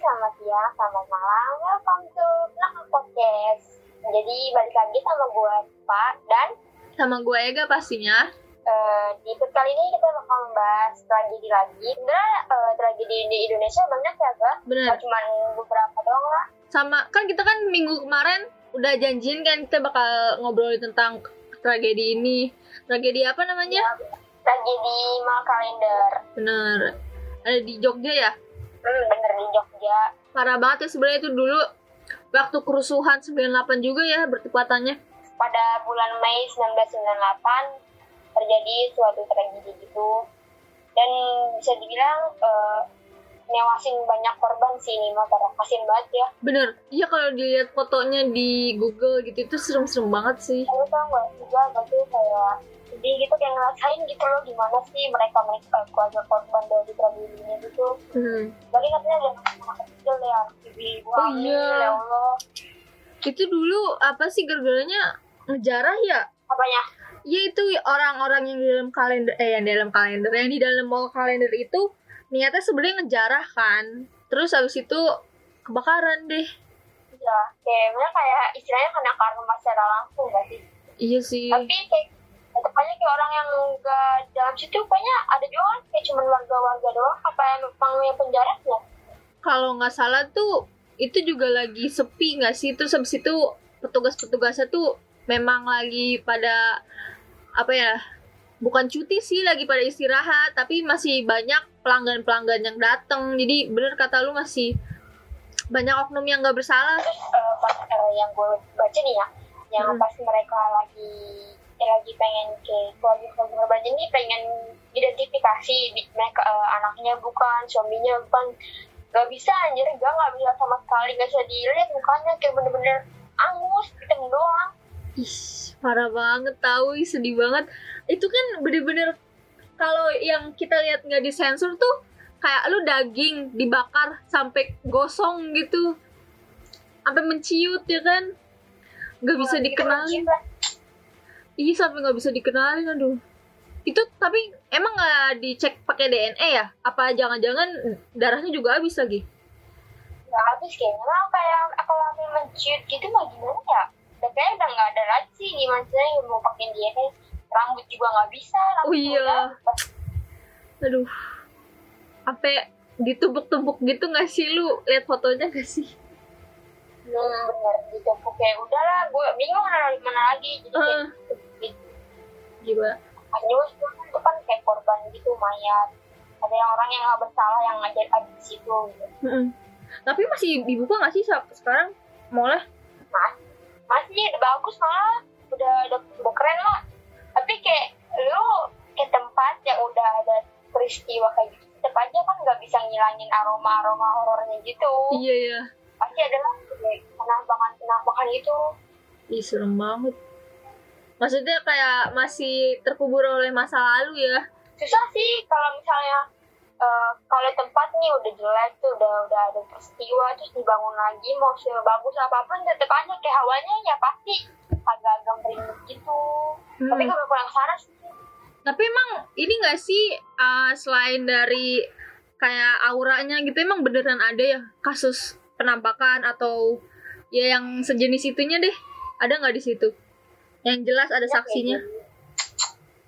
selamat siang, selamat malam. Welcome to Nakal Podcast. Jadi balik lagi sama gue Pak dan Sama gue Ega pastinya. eh, di episode kali ini kita bakal membahas tragedi lagi. Sebenarnya eh, tragedi di Indonesia banyak ya, Ga? Bener. Gak cuma beberapa doang lah. Sama kan kita kan minggu kemarin udah janjiin kan kita bakal ngobrolin tentang tragedi ini. Tragedi apa namanya? Tragedi mal kalender. Bener. Ada di Jogja ya? Hmm, bener di Jogja. Parah banget ya sebenarnya itu dulu waktu kerusuhan 98 juga ya bertepatannya. Pada bulan Mei 1998 terjadi suatu tragedi gitu. Dan bisa dibilang eh, newasin banyak korban sih ini mah kasian banget ya. Bener. Iya kalau dilihat fotonya di Google gitu itu serem-serem banget sih. Lu tau gak juga berarti kayak sedih gitu kayak ngerasain gitu loh gimana sih mereka mereka keluarga korban dari tragedi ini gitu. Hmm. Lagi katanya ada anak kecil ya, ibu-ibu Oh iya. ya Allah. Itu dulu apa sih gara-garanya ngejarah ya? Apanya? Ya itu orang-orang yang di dalam kalender eh yang di dalam kalender yang di dalam mall kalender itu niatnya sebenarnya ngejarah kan. Terus habis itu kebakaran deh. Ya, kayak bener kayak istilahnya kena karma secara langsung gak sih? Iya sih. Tapi kayak aja kayak orang yang gak dalam situ kayaknya ada juga kayak cuman warga-warga doang apa yang memang yang penjaranya? Kalau nggak salah tuh itu juga lagi sepi nggak sih? Terus habis itu petugas-petugasnya tuh memang lagi pada apa ya? Bukan cuti sih lagi pada istirahat, tapi masih banyak pelanggan-pelanggan yang datang. Jadi bener kata lu masih banyak oknum yang nggak bersalah. Terus eh, pas eh, yang gue baca nih ya, yang Hmm. pas mereka lagi lagi pengen ke keluarga keluarga korban ini pengen identifikasi di- mereka eh, anaknya bukan, suaminya bukan, gak bisa anjir, gak nggak bisa sama sekali, gak bisa dilihat mukanya. Kayak bener-bener angus, hitam doang. Ih, parah banget tahu, ih, sedih banget. Itu kan bener-bener kalau yang kita lihat nggak disensor tuh kayak lu daging dibakar sampai gosong gitu, sampai menciut ya kan, nggak bisa Gitu, Iya sampai nggak bisa dikenalin, aduh. Itu tapi emang nggak dicek pakai DNA ya? Apa jangan-jangan darahnya juga habis lagi? nggak habis kayaknya lah kayak kalau sampai menciut gitu mah gimana ya udah kayaknya udah nggak ada lagi sih gimana sih mau pakai DNA rambut juga nggak bisa rambut Oh iya. nggak bisa. Aduh, sampai ditumpuk-tumpuk gitu nggak sih lu lihat fotonya gak sih? hmm, bener gitu kayak udahlah gue bingung mana mana lagi jadi kayak Gila. Hanya itu kan kayak korban gitu mayat ada yang orang yang nggak bersalah yang ngajar ada di situ gitu Mm-mm. Tapi masih dibuka nggak sih sekarang mallnya? mas masih udah bagus malah udah udah, udah keren lah tapi kayak lu ke tempat yang udah ada peristiwa kayak gitu tetap aja kan nggak bisa ngilangin aroma aroma horornya gitu Iya ya. pasti ada lah kayak penampakan penampakan itu Ih serem banget. Maksudnya kayak masih terkubur oleh masa lalu ya? susah sih kalau misalnya eh, kalau tempat nih udah jelek tuh udah udah ada peristiwa terus dibangun lagi mau sebagus apa pun tetap aja kayak hawanya ya pasti agak-agak gitu Hmm. tapi kalau pulang ke sana sih Tapi emang ini nggak sih uh, selain dari kayak auranya gitu emang beneran ada ya kasus penampakan atau ya yang sejenis itunya deh ada nggak di situ? Yang jelas ada Ya, kayak saksinya. gitu.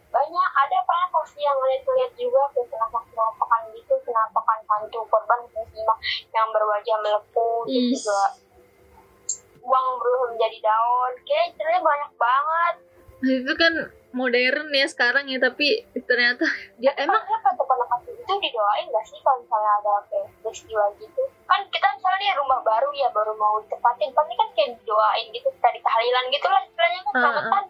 banyak ada banyak saksi yang ngeliat-ngeliat juga kayak penampakan gitu penampakan hantu korban muslimah yang berwajah melepuh juga uang berubah menjadi daun kayak ceritanya banyak banget Nah, itu kan modern ya sekarang ya tapi ternyata dia emang emang kata penampakan itu didoain gak sih kalau misalnya ada peristiwa gitu? Kan kita misalnya nih rumah baru ya baru mau ditempatin. Pasti kan kayak didoain gitu tadi tahlilan gitu lah istilahnya kan ah. selamatan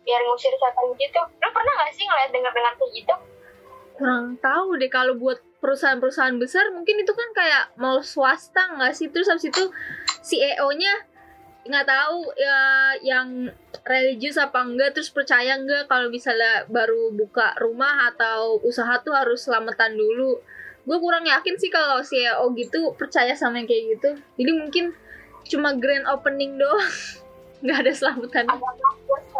biar ngusir setan gitu. Lu pernah gak sih ngeliat dengar-dengar kayak gitu? Kurang tahu deh kalau buat perusahaan-perusahaan besar mungkin itu kan kayak mau swasta nggak sih? Terus habis itu CEO-nya nggak tahu ya yang religius apa enggak terus percaya enggak kalau misalnya baru buka rumah atau usaha tuh harus selamatan dulu. Gue kurang yakin sih kalau CEO gitu percaya sama yang kayak gitu. Jadi mungkin cuma grand opening doang. Nggak ada selamatan. Agama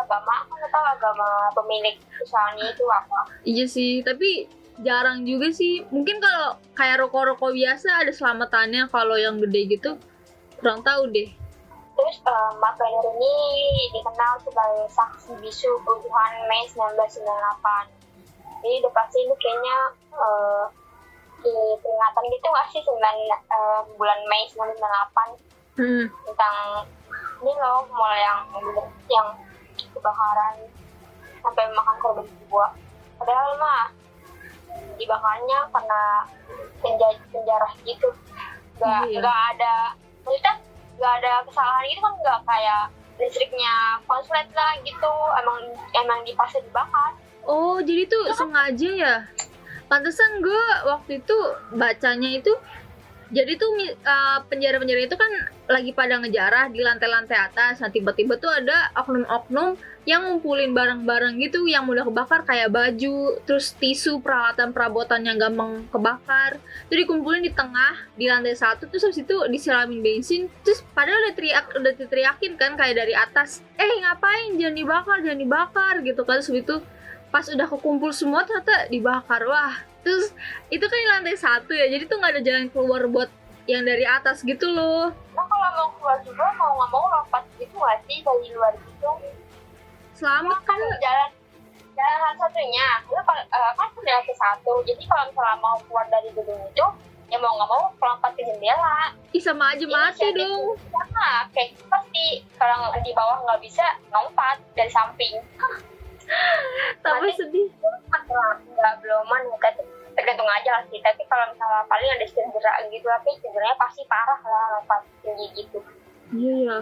agama aku nggak tahu agama pemilik usahanya itu apa? Iya sih, tapi jarang juga sih. Mungkin kalau kayak rokok-rokok biasa ada selamatannya kalau yang gede gitu kurang tahu deh Terus uh, Mak Benur ini dikenal sebagai saksi bisu kerusuhan Mei 1998. Jadi udah pasti ini kayaknya uh, di peringatan gitu nggak sih 9, uh, bulan Mei 1998 hmm. tentang ini loh mall yang yang kebakaran sampai memakan korban jiwa. Padahal mah dibakarnya karena penjara, penjara gitu. Gak, Iya. gak ada, maksudnya gak ada kesalahan gitu kan gak kayak listriknya konslet lah gitu. Emang emang dipaksa dibakar. oh jadi tuh sengaja ya pantesan gue waktu itu bacanya itu jadi tuh uh, penjara-penjara itu kan lagi pada ngejarah di lantai-lantai atas. Nah tiba-tiba tuh ada oknum-oknum yang ngumpulin barang-barang gitu yang mudah kebakar kayak baju, terus tisu, peralatan perabotan yang gampang kebakar. Itu dikumpulin di tengah di lantai satu, terus habis itu disiramin bensin. Terus padahal udah teriak, udah diteriakin kan kayak dari atas, eh ngapain jangan dibakar, jangan dibakar gitu kan. Terus itu pas udah kekumpul semua ternyata dibakar wah terus itu kan di lantai satu ya jadi tuh nggak ada jalan keluar buat yang dari atas gitu loh. Nah kalau mau keluar juga mau nggak mau lompat gitu nggak sih dari luar gitu? selamat kan jalan jalan satu-satunya itu kalau eh, kan udah lantai satu. Jadi kalau misalnya mau keluar dari gedung itu ya mau nggak mau lompat ke jendela. Ih sama aja mati Inisiatif dong. sama kayak gitu pasti. Kalau di bawah nggak bisa lompat dari samping Mati. sedih. nggak beloman ya tapi tergantung aja lah sih. Tapi kalau misalnya paling ada cedera gitu tapi cederanya pasti parah lah lompat tinggi gitu. Iya ya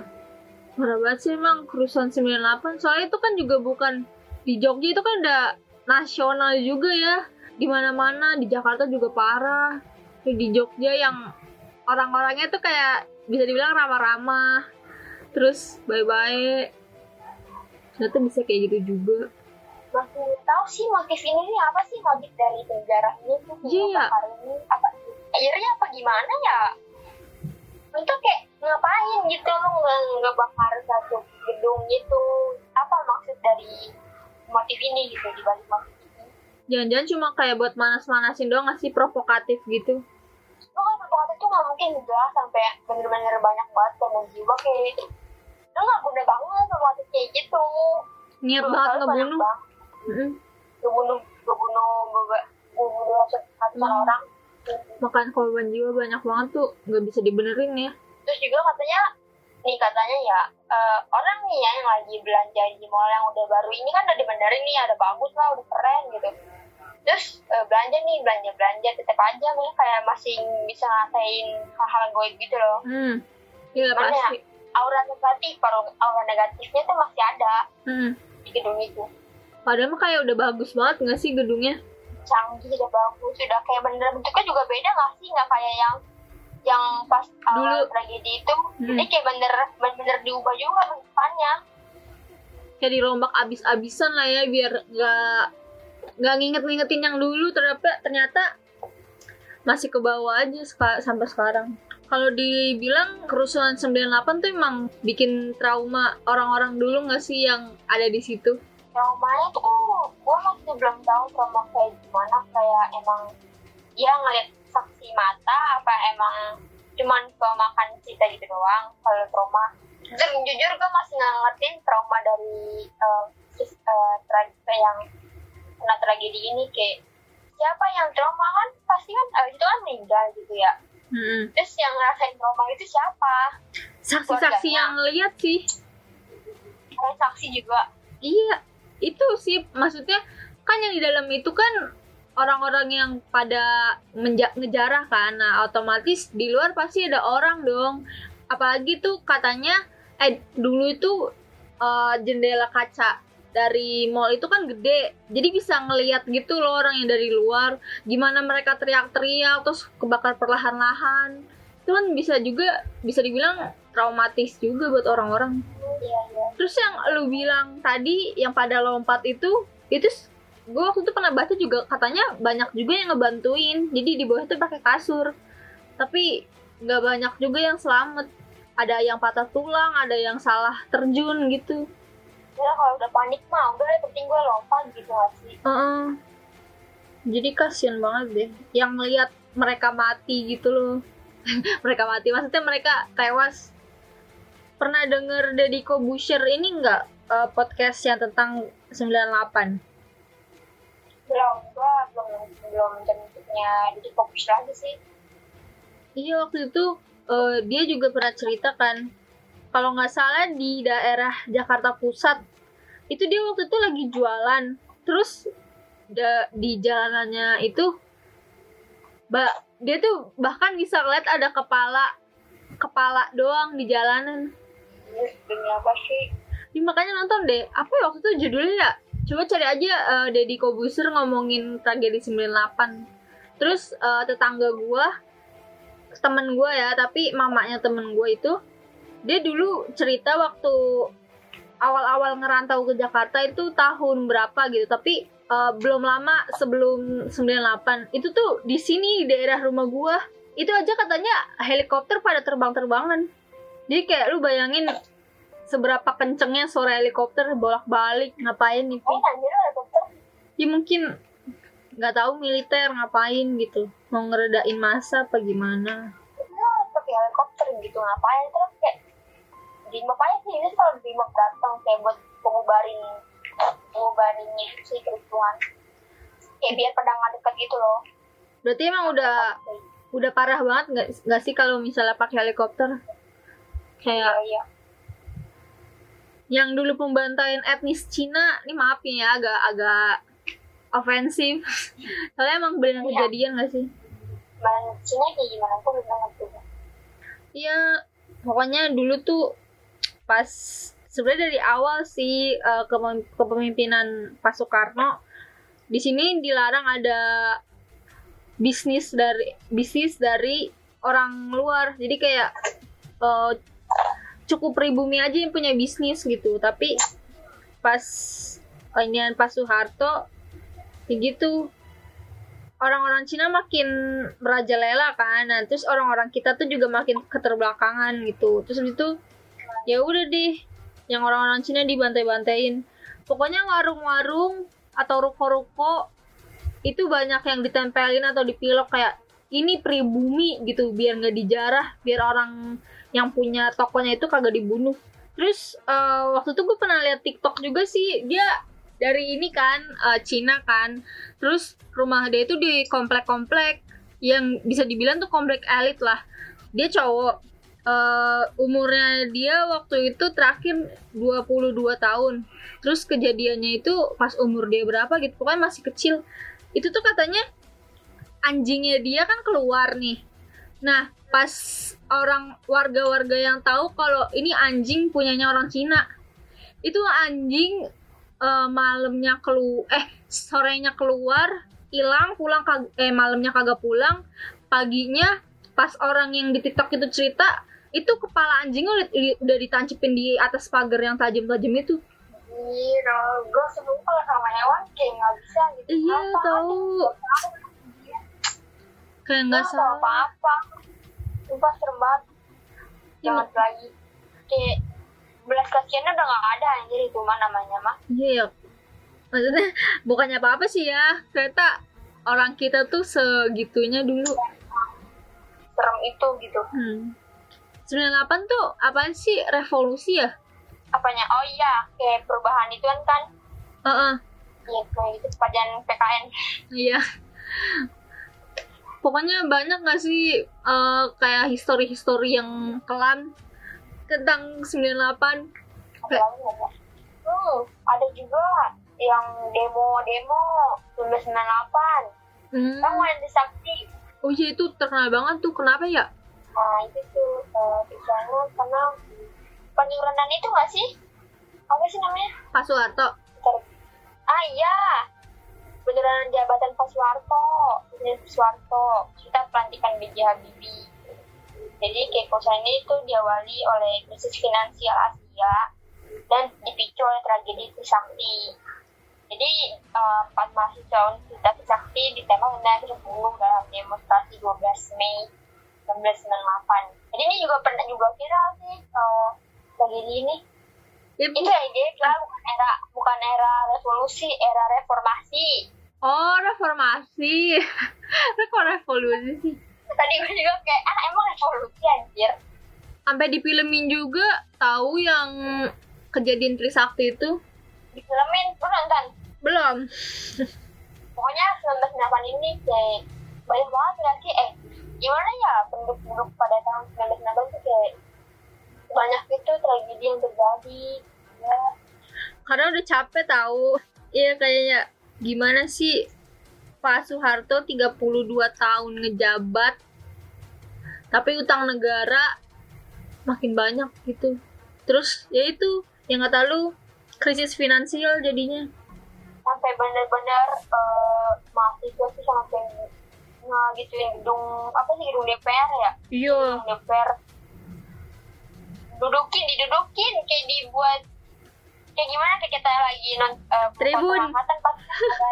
parah banget sih emang kerusuhan 98 soalnya itu kan juga bukan di Jogja itu kan udah nasional juga ya. Di mana-mana di Jakarta juga parah. Di Jogja yang orang-orangnya tuh kayak bisa dibilang ramah-ramah. Terus baik-baik. Ternyata bisa kayak gitu juga masih tahu sih motif ini nih apa sih? Motif dari penjara ini tuh Iya. bakar ini. Apa akhirnya apa gimana ya? Untuk kayak ngapain gitu? Lu nggak nggak bakar satu gedung gitu. Apa maksud dari motif ini gitu di balik motif ini? Jangan-jangan cuma kayak buat manas-manasin doang nggak sih? Provokatif gitu. Lu kan berpikir itu nggak mungkin juga sampai bener-bener banyak banget korban jiwa kayak lu nggak guna banget motif kayak gitu. Niat banget ngebunuh ngebunuh ratusan Hmm. orang. Makan korban jiwa banyak banget tuh nggak bisa dibenerin ya. Terus juga katanya nih katanya ya eh, orang nih ya yang lagi belanja di mall yang udah baru ini kan udah dibenerin nih ada bagus lah udah keren gitu. Terus eh, belanja nih belanja belanja tetap aja nih kayak masih bisa ngatain hal-hal goib gitu loh. Hmm iya Gimana ya? pasti aura negatif aura negatifnya tuh masih ada. Hmm. di gedung itu padahal mah kayak udah bagus banget nggak sih gedungnya? Canggih udah bagus udah kayak bener. Bentuknya juga beda nggak sih? Nggak kayak yang yang pas awal Dulu. tragedi itu. Hmm. ini kayak bener bener diubah juga bentukannya. Kayak dirombak abis-abisan lah ya biar nggak nggak nginget-ngingetin yang dulu. Ternyata ternyata masih ke bawah aja seka- sampai sekarang. Kalau dibilang kerusuhan 98 tuh emang bikin trauma orang-orang dulu nggak sih yang ada di situ traumanya tuh gue masih belum tahu trauma kayak gimana. Kayak emang ya ngeliat saksi mata apa emang cuman pemakan cerita gitu doang kalau trauma. Jujur jujur gue masih nggak ngertiin trauma dari eh, sis- eh, tra- yang kena tragedi ini. Kayak siapa yang trauma kan? Pasti kan eh, itu kan meninggal gitu ya. Mm-mm. terus yang ngerasain trauma itu siapa? Saksi-saksi yang ngeliat sih. Saksi juga. Iya, itu sih maksudnya kan yang di dalam itu kan orang-orang yang pada ngejarah kan, nah otomatis di luar pasti ada orang dong. Apalagi tuh katanya, eh dulu itu eh, jendela kaca dari mall itu kan gede, jadi bisa ngelihat gitu loh orang yang dari luar, gimana mereka teriak-teriak terus kebakar perlahan-lahan. Itu kan bisa juga bisa dibilang traumatis juga buat orang-orang. iya iya Terus yang lu bilang tadi yang pada lompat itu, itu gue waktu itu pernah baca juga katanya banyak juga yang ngebantuin. Jadi di bawah itu pakai kasur. Tapi nggak banyak juga yang selamat. Ada yang patah tulang, ada yang salah terjun gitu. ya kalau udah panik mah udah yang penting gue lompat gitu sih Heeh. jadi kasihan banget deh yang ngelihat mereka mati gitu loh mereka mati. Maksudnya mereka tewas. Pernah denger Deddy Kobusher ini enggak uh, podcast yang tentang 98 belum gua belum belum bentuknya jadi fokus lagi sih. Iya waktu itu uh, dia juga pernah cerita kan kalau nggak salah di daerah Jakarta Pusat itu dia waktu itu lagi jualan. Terus da, di jalanannya itu mbak dia tuh bahkan bisa lihat ada kepala kepala doang di jalanan. Demi apa sih? Ya, makanya nonton deh. Apa ya waktu itu judulnya ya? Coba cari aja uh, Deddy Kobuser ngomongin tragedi 98 terus uh, tetangga gua temen gua ya tapi mamanya temen gua itu dia dulu cerita waktu awal-awal ngerantau ke Jakarta itu tahun berapa gitu. Tapi uh, belum lama sebelum 98 itu tuh di sini di daerah rumah gua itu aja katanya helikopter pada terbang-terbangan. Jadi kayak lu bayangin seberapa kencengnya suara helikopter bolak-balik ngapain itu oh anjir helikopter? Ya mungkin nggak tahu militer ngapain gitu mau ngeredain masa apa gimana. Nah, tapi helikopter gitu ngapain? Terus kayak di ngapain sih ini kalau di datang kayak buat pengubarin pengubarin itu sih kericuan kayak biar nggak deket gitu loh. Berarti emang udah udah parah banget nggak nggak sih kalau misalnya pakai helikopter? Kayak iya yang dulu pembantaian etnis Cina ini maaf ya agak agak ofensif soalnya emang benar Iya. kejadian gak sih? Cina kayak gimana? Aku belum ngerti. Iya pokoknya dulu tuh pas sebenarnya dari awal sih eh, kepem- kepemimpinan Pak Soekarno di sini dilarang ada bisnis dari bisnis dari orang luar. Jadi kayak eh, cukup pribumi aja yang punya bisnis gitu. Tapi pas eh, ini Pak Soeharto ya gitu. Orang-orang Cina makin merajalela kan. Nah, terus orang-orang kita tuh juga makin keterbelakangan gitu. Terus itu ya udah deh yang orang-orang Cina dibantai-bantain. Pokoknya warung-warung atau ruko-ruko itu banyak yang ditempelin atau dipilok kayak ini pribumi gitu biar nggak dijarah biar orang yang punya tokonya itu kagak dibunuh. Terus eh, waktu itu gue pernah lihat TikTok juga sih dia dari ini kan eh, Cina kan. Terus rumah dia itu di komplek-komplek yang bisa dibilang tuh komplek elit lah. Dia cowok Eh, umurnya dia waktu itu terakhir 22 tahun. Terus kejadiannya itu pas umur dia berapa gitu pokoknya masih kecil. Itu tuh katanya anjingnya dia kan keluar nih. Nah pas orang warga-warga yang tahu kalau ini anjing punyanya orang Cina. Itu anjing eh, malamnya kelu eh sorenya keluar hilang pulang eh malamnya kagak pulang paginya pas orang yang di TikTok itu cerita itu kepala anjingnya udah, udah ditancapin di atas pagar yang tajam-tajam itu Iya, gue sebelum kalau sama hewan kayak nggak bisa gitu. Iya, Apa tahu. aja, kayak nggak tahu salah apa-apa. Sumpah serem banget. Iya. Jangan lagi. Kayak belas kasihannya udah nggak ada anjir itu mah namanya mah. iya ya maksudnya bukannya apa-apa sih ya ternyata orang kita tuh segitunya dulu Serem itu gitu. hmm. 98 tuh apaan sih revolusi ya Apanya? Oh iya, kayak perubahan itu kan kan. Heeh, Iya, kayak sepanjang PKN. iya pokoknya banyak gak sih eh, kayak histori-histori yang kelam tentang 98 Apa lagi nggak ya? Hmm, ada juga yang demo-demo 1998. hmm. Kamu yang di Sakti. Oh iya itu terkenal banget tuh kenapa ya Nah, itu tuh uh, misalnya karena penurunan itu nggak sih? Apa sih namanya? Pak Soeharto. Ah iya, penurunan jabatan Pak Soeharto, Presiden Soeharto, kita pelantikan B.J. Habibie. Jadi ini tuh diawali oleh krisis finansial Asia dan dipicu oleh tragedi Trisakti. Jadi eh, empat mahasiswa Universitas Trisakti ditembak dan terbunuh dalam demonstrasi 12 Mei 1998. Jadi ini juga pernah juga viral sih eh, tragedi ini. ya, Itu ya bukan era bukan era revolusi, era reformasi. Oh, reformasi. Kok revolusi sih? tadi gue juga kayak ah emang revolusi anjir Sampai difilmin juga tahu yang kejadian Trisakti itu. Di filmin lu nonton? Belum. pokoknya 1998 ini kayak banyak banget nggak sih? Eh gimana ya penduduk-penduduk pada tahun 1998 tuh kayak banyak gitu tragedi yang terjadi. Ya. Karena udah capek tahu. Iya kayaknya. Gimana sih Pak Soeharto 32 tahun ngejabat tapi utang negara makin banyak gitu. Terus ya itu yang kata lu krisis finansial jadinya. sampai bener-bener eh, mahasiswa tuh sampai nah gituin gedung apa sih gedung DPR ya Iya. gedung DPR dudukin didudukin kayak dibuat kayak gimana kayak kita lagi non eh, Tribun. pas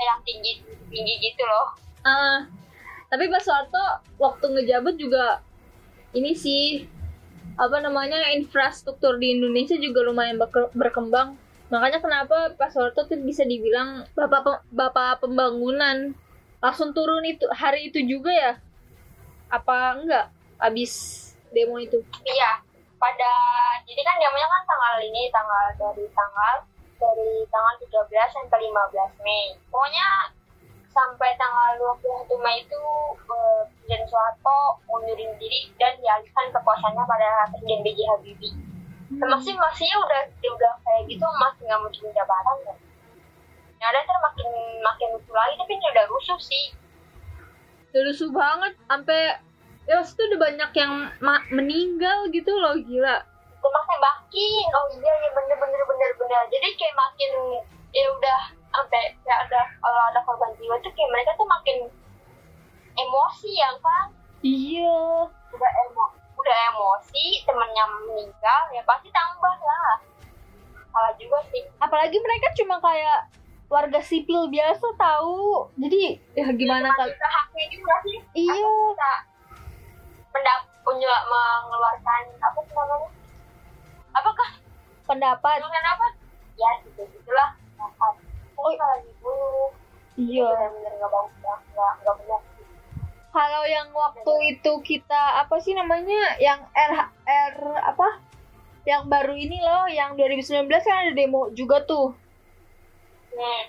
yang tinggi tinggi gitu loh Ah, tapi Pak Soeharto waktu ngejabat juga ini sih apa namanya infrastruktur di Indonesia juga lumayan berke- berkembang. Makanya kenapa Pak Soeharto tuh bisa dibilang bapak bapak pembangunan. Langsung turun itu hari itu juga ya? Apa enggak? Abis demo itu. iya pada jadi kan demonya kan tanggal ini tanggal dari tanggal dari tanggal 13 sampai 15 Mei pokoknya sampai tanggal 21 Mei itu eh, Presiden Soeharto mundurin diri dan dialihkan kekuasaannya pada Presiden B.J. Habibie masih masih udah udah kayak gitu masih nggak muncul jabatan kan? Yang ada ntar makin makin lusuh lagi tapi ini udah rusuh sih. Udah lusuh banget sampai ya itu udah banyak yang meninggal gitu loh gila. termasuk makin oh iya ya bener bener bener bener. Jadi kayak makin ya udah sampai ya ada kalau ada korban jiwa tuh kayak mereka tuh makin emosi ya kan? Iya. udah emo udah emosi temennya meninggal ya pasti tambah lah. Salah juga sih. Apalagi mereka cuma kayak warga sipil biasa tahu. Jadi ya gimana Cuma kal kita haknya juga sih. Iya. Kita pendap punya mengeluarkan apa sih namanya? Apakah? Pendapat. Dengan apa? Ya gitu gitulah nah, Oh. lagi buruk iya. Bener-bener nggak bagus nggak nggak benar kalau yang waktu itu kita apa sih namanya yang R R apa? Yang baru ini loh yang 2019 kan ada demo juga tuh. Hmm.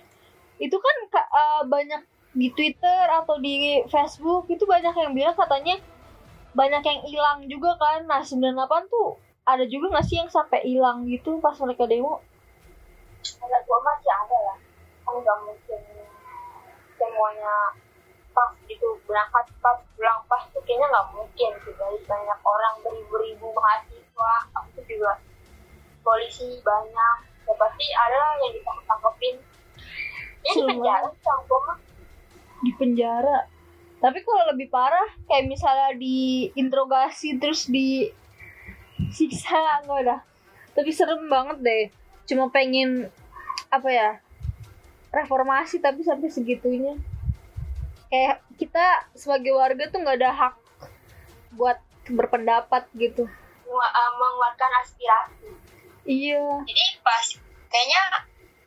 itu kan ka- eh, banyak di Twitter atau di Facebook itu banyak yang bilang katanya banyak yang hilang juga kan. Nah 98 tuh ada juga nggak sih yang sampai hilang gitu pas mereka demo? Ada gua masih ada lah kan nggak mungkin semuanya pas gitu berangkat pas pulang pas tuh kayaknya nggak mungkin sih dari banyak orang beribu-ribu mahasiswa aku juga polisi banyak ya pasti ada lah yang ditangkap tangkepin ya di penjara gua mah. Di penjara. Tapi kalau lebih parah kayak misalnya diinterogasi terus di siksa enggak dah tapi serem banget deh. Cuma pengen apa ya reformasi tapi sampai segitunya kayak kita sebagai warga tuh nggak ada hak buat berpendapat gitu. Eh, mengeluarkan aspirasi. Iya. Jadi pas kayaknya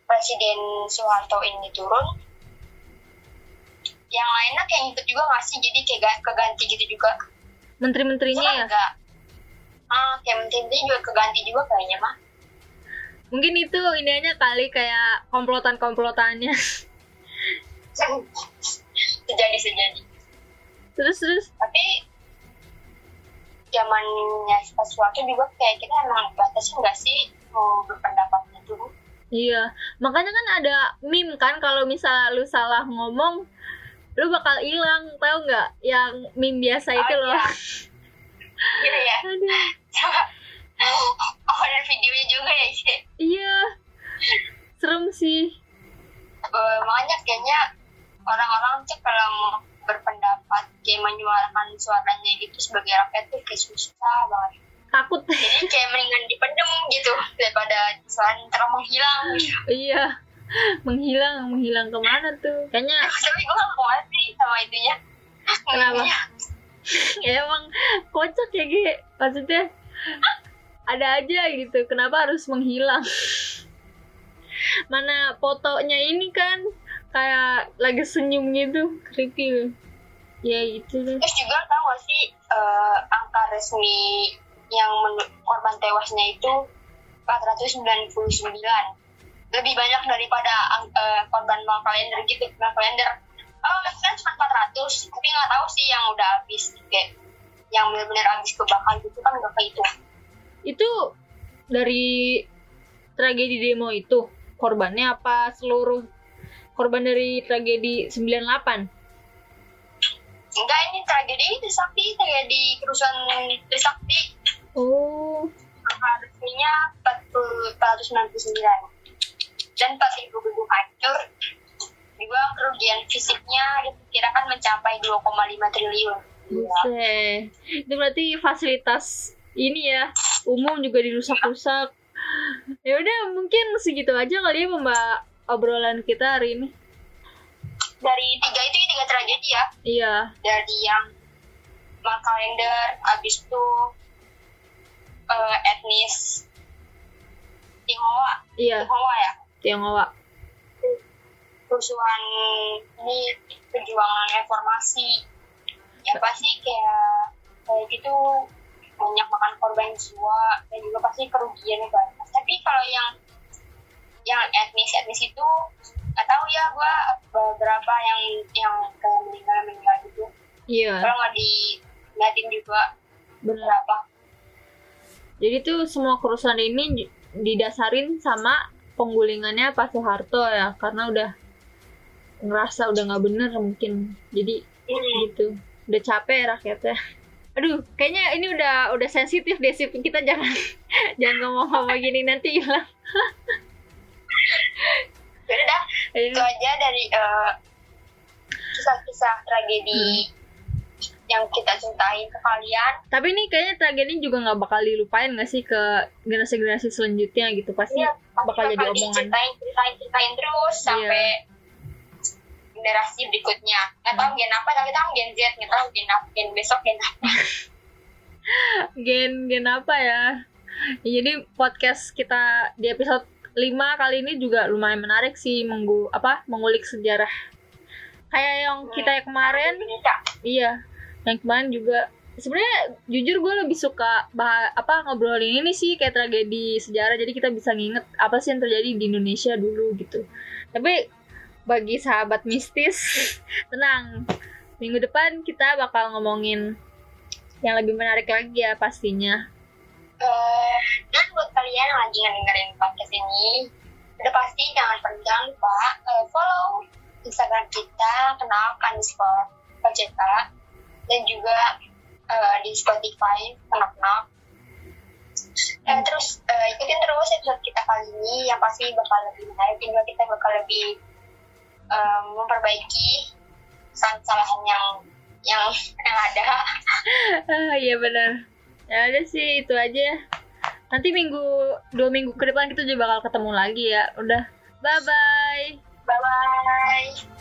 Presiden Soeharto ini turun yang lainnya kayak ngikut juga nggak sih? Jadi kayak ga- keganti gitu juga. Menteri-menterinya ya? enggak ah kayak menteri juga keganti juga kayaknya mah. Mungkin itu ininya kali kayak komplotan-komplotannya sejadi sejadi terus terus tapi zamannya pas suatu juga kayak kita emang batasin nggak sih mau berpendapat itu Iya, makanya kan ada meme kan kalau misal lu salah ngomong, lu bakal hilang, tahu nggak? Yang meme biasa itu Oh, loh. iya. gitu ya Aduh, coba oh dan videonya juga ya sih iya, serem sih. Eh, makanya kayaknya orang-orang tuh kalau mau berpendapat kayak menyuarakan suaranya gitu sebagai rakyat tuh kayak susah banget Takut. jadi kayak mendingan dipendem gitu daripada suara ntar menghilang gitu iya, menghilang, menghilang ke mana tuh? Kayaknya tapi gue gak kuat sih sama itunya Kenapa? Ya emang kocak ya Gi. Maksudnya ada aja gitu. Kenapa harus menghilang? Mana fotonya ini kan kayak lagi senyum gitu creepy. Ya itu deh. Terus juga tahu gak sih eh, angka resmi yang menurut korban tewasnya itu 499 lebih banyak daripada ang- eh, korban mal kalender gitu mal kalender oh kan cuma 400 tapi nggak tahu sih yang udah habis kayak yang benar-benar habis kebakar gitu kan nggak kayak itu. Itu dari tragedi demo itu korbannya apa seluruh korban dari tragedi 98 enggak ini tragedi Trisakti tragedi kerusuhan Trisakti oh. 40 499 dan 4000 gedung hancur. Juga kerugian fisiknya diperkirakan mencapai 2,5 triliun. Buset. itu berarti fasilitas ini ya umum juga dirusak-rusak. Ya udah mungkin segitu aja kali ya mbak obrolan kita hari ini? Dari tiga itu tiga tragedi ya. Iya. Dari yang mal kalender abis itu eh, etnis Tionghoa. Iya. Tionghoa ya? Tionghoa. Kerusuhan ini perjuangan reformasi. Ya pasti kayak kayak gitu banyak makan korban jiwa dan juga pasti kerugian banyak yang etnis etnis itu nggak tahu ya gua beberapa yang yang kayak meninggal meninggal gitu. Iya. Kalau nggak diliatin juga benar berapa. Jadi tuh semua kerusuhan ini didasarin sama penggulingannya Pak Soeharto ya karena udah ngerasa udah nggak bener mungkin. Jadi gitu. Udah capek rakyatnya. Aduh kayaknya ini udah udah sensitif deh sih kita jangan jangan ngomong-ngomong gini nanti hilang Jadi dah. Itu aja dari eh, kisah-kisah tragedi yang kita cintai ke kalian. Tapi ini kayaknya tragedi juga nggak bakal dilupain nggak sih ke generasi-generasi selanjutnya gitu? Pasti Iya, pasti bakal jadi omongan. diceritain ceritain ceritain terus Iya. sampai generasi berikutnya. Nggak tahu gen apa tapi tahu gen Z nggak tahu gen apa gen besok gen apa. Gen gen apa ya Ya, jadi podcast kita di episode 5 kali ini juga lumayan menarik sih menggu apa mengulik sejarah. Kayak yang kita yang kemarin. Iya. Yang kemarin juga. Sebenarnya jujur gue lebih suka bah apa ngobrolin ini sih kayak tragedi sejarah. Jadi kita bisa nginget apa sih yang terjadi di Indonesia dulu gitu. Tapi bagi sahabat mistis tenang. Minggu depan kita bakal ngomongin yang lebih menarik lagi ya pastinya. Eh, dan buat kalian yang lagi podcast ini udah pasti jangan jangan lupa eh, follow Instagram kita kenal underscore OJK dan juga eh, di Spotify kenal kenal. Eh, terus eh, ikutin terus episode kita kali ini yang pasti bakal lebih menarik dan juga kita bakal lebih eh, memperbaiki kesalahan yang yang yang ada. Ah iya benar. Ya udah sih itu aja nanti minggu dua minggu ke depan kita juga bakal ketemu lagi ya. Udah bye bye bye bye